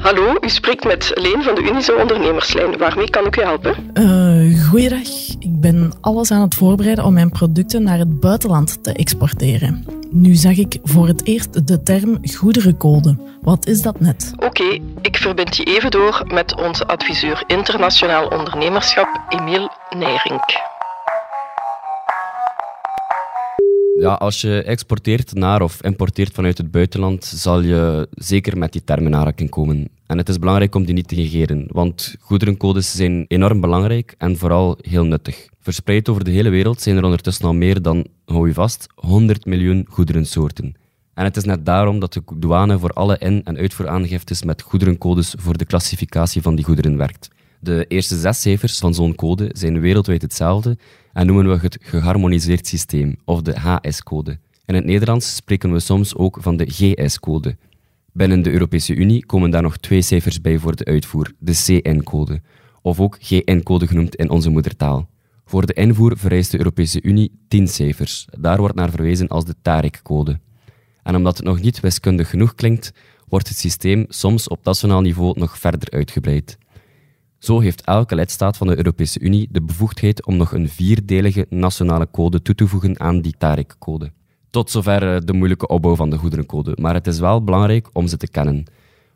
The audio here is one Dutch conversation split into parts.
Hallo, u spreekt met Leen van de Unizo Ondernemerslijn. Waarmee kan ik u helpen? Uh, goeiedag. Ik ben alles aan het voorbereiden om mijn producten naar het buitenland te exporteren. Nu zag ik voor het eerst de term goederencode. Wat is dat net? Oké, ik verbind je even door met onze adviseur internationaal ondernemerschap, Emiel Nijrink. Ja, als je exporteert naar of importeert vanuit het buitenland, zal je zeker met die termen aanraking komen. En het is belangrijk om die niet te negeren, want goederencodes zijn enorm belangrijk en vooral heel nuttig. Verspreid over de hele wereld zijn er ondertussen al meer dan, hou je vast, 100 miljoen goederensoorten. En het is net daarom dat de douane voor alle in- en uitvoeraangiftes met goederencodes voor de klassificatie van die goederen werkt. De eerste zes cijfers van zo'n code zijn wereldwijd hetzelfde en noemen we het geharmoniseerd systeem, of de HS-code. In het Nederlands spreken we soms ook van de GS-code. Binnen de Europese Unie komen daar nog twee cijfers bij voor de uitvoer, de CN-code, of ook GN-code genoemd in onze moedertaal. Voor de invoer vereist de Europese Unie 10 cijfers. Daar wordt naar verwezen als de TARIC-code. En omdat het nog niet wiskundig genoeg klinkt, wordt het systeem soms op nationaal niveau nog verder uitgebreid. Zo heeft elke lidstaat van de Europese Unie de bevoegdheid om nog een vierdelige nationale code toe te voegen aan die TARIC-code. Tot zover de moeilijke opbouw van de goederencode, maar het is wel belangrijk om ze te kennen,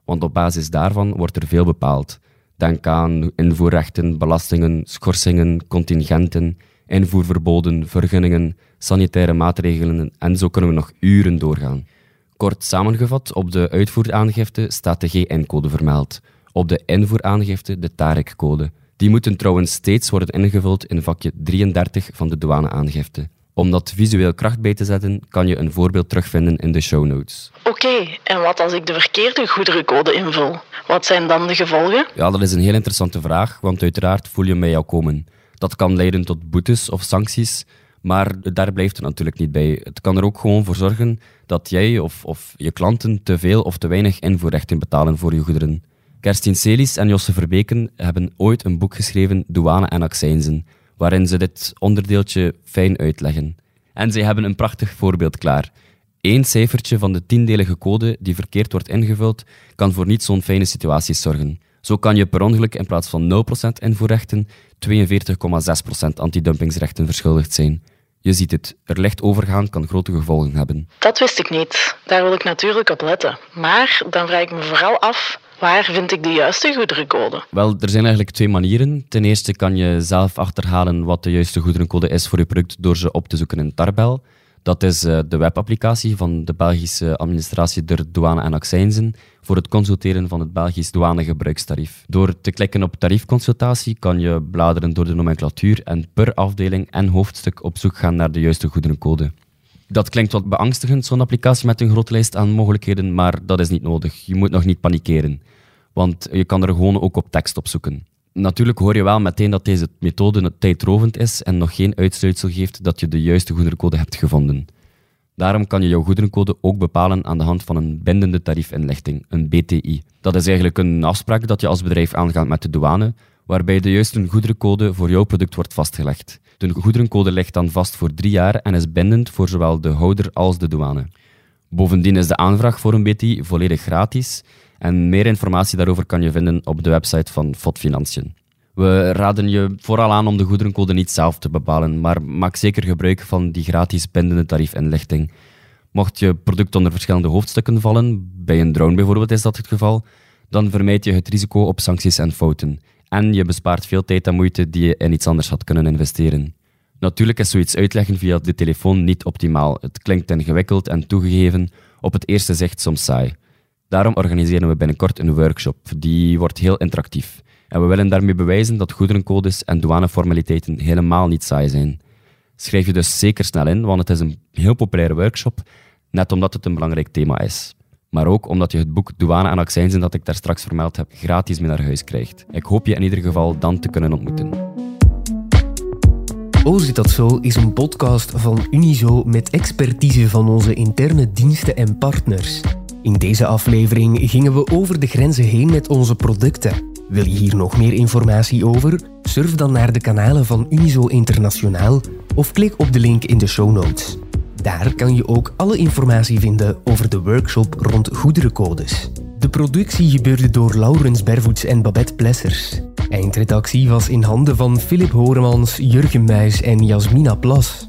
want op basis daarvan wordt er veel bepaald. Denk aan invoerrechten, belastingen, schorsingen, contingenten, invoerverboden, vergunningen, sanitaire maatregelen en zo kunnen we nog uren doorgaan. Kort samengevat, op de uitvoeraangifte staat de GN-code vermeld. Op de invoeraangifte de TARIC-code. Die moeten trouwens steeds worden ingevuld in vakje 33 van de douaneaangifte. Om dat visueel kracht bij te zetten, kan je een voorbeeld terugvinden in de show notes. Oké, en wat als ik de verkeerde goederencode invul? Wat zijn dan de gevolgen? Ja, dat is een heel interessante vraag, want uiteraard voel je mij jou komen. Dat kan leiden tot boetes of sancties, maar daar blijft het natuurlijk niet bij. Het kan er ook gewoon voor zorgen dat jij of, of je klanten te veel of te weinig invoerrechten betalen voor je goederen. Kerstin Celis en Josse Verbeken hebben ooit een boek geschreven, Douane en Accijnzen, waarin ze dit onderdeeltje fijn uitleggen. En zij hebben een prachtig voorbeeld klaar. Eén cijfertje van de tiendelige code die verkeerd wordt ingevuld, kan voor niet zo'n fijne situaties zorgen. Zo kan je per ongeluk in plaats van 0% invoerrechten 42,6% antidumpingsrechten verschuldigd zijn. Je ziet het, er licht overgaan kan grote gevolgen hebben. Dat wist ik niet. Daar wil ik natuurlijk op letten. Maar dan vraag ik me vooral af, waar vind ik de juiste goederencode? Wel, er zijn eigenlijk twee manieren. Ten eerste kan je zelf achterhalen wat de juiste goederencode is voor je product door ze op te zoeken in Tarbel. Dat is de webapplicatie van de Belgische administratie der douane en accijnzen voor het consulteren van het Belgisch douanegebruikstarief. Door te klikken op tariefconsultatie kan je bladeren door de nomenclatuur en per afdeling en hoofdstuk op zoek gaan naar de juiste goederencode. Dat klinkt wat beangstigend, zo'n applicatie met een grote lijst aan mogelijkheden, maar dat is niet nodig. Je moet nog niet panikeren, want je kan er gewoon ook op tekst op zoeken. Natuurlijk hoor je wel meteen dat deze methode tijdrovend is en nog geen uitsluitsel geeft dat je de juiste goederencode hebt gevonden. Daarom kan je jouw goederencode ook bepalen aan de hand van een bindende tariefinlichting, een BTI. Dat is eigenlijk een afspraak dat je als bedrijf aangaat met de douane, waarbij de juiste goederencode voor jouw product wordt vastgelegd. De goederencode ligt dan vast voor drie jaar en is bindend voor zowel de houder als de douane. Bovendien is de aanvraag voor een BTI volledig gratis en meer informatie daarover kan je vinden op de website van FOD Financiën. We raden je vooral aan om de goederencode niet zelf te bepalen, maar maak zeker gebruik van die gratis bindende tariefinlichting. Mocht je product onder verschillende hoofdstukken vallen, bij een drone bijvoorbeeld is dat het geval, dan vermijd je het risico op sancties en fouten. En je bespaart veel tijd en moeite die je in iets anders had kunnen investeren. Natuurlijk is zoiets uitleggen via de telefoon niet optimaal. Het klinkt ingewikkeld en toegegeven op het eerste zicht soms saai. Daarom organiseren we binnenkort een workshop. Die wordt heel interactief. En we willen daarmee bewijzen dat goederencodes en douaneformaliteiten helemaal niet saai zijn. Schrijf je dus zeker snel in, want het is een heel populaire workshop, net omdat het een belangrijk thema is. Maar ook omdat je het boek Douane en Accijnzen dat ik daar straks vermeld heb gratis mee naar huis krijgt. Ik hoop je in ieder geval dan te kunnen ontmoeten. Oh zit dat zo is een podcast van Unizo met expertise van onze interne diensten en partners. In deze aflevering gingen we over de grenzen heen met onze producten. Wil je hier nog meer informatie over? Surf dan naar de kanalen van Unizo Internationaal of klik op de link in de show notes. Daar kan je ook alle informatie vinden over de workshop rond goederencodes. De productie gebeurde door Laurens Bervoets en Babette Plessers. Eindredactie was in handen van Philip Horemans, Jurgen Muis en Jasmina Plas.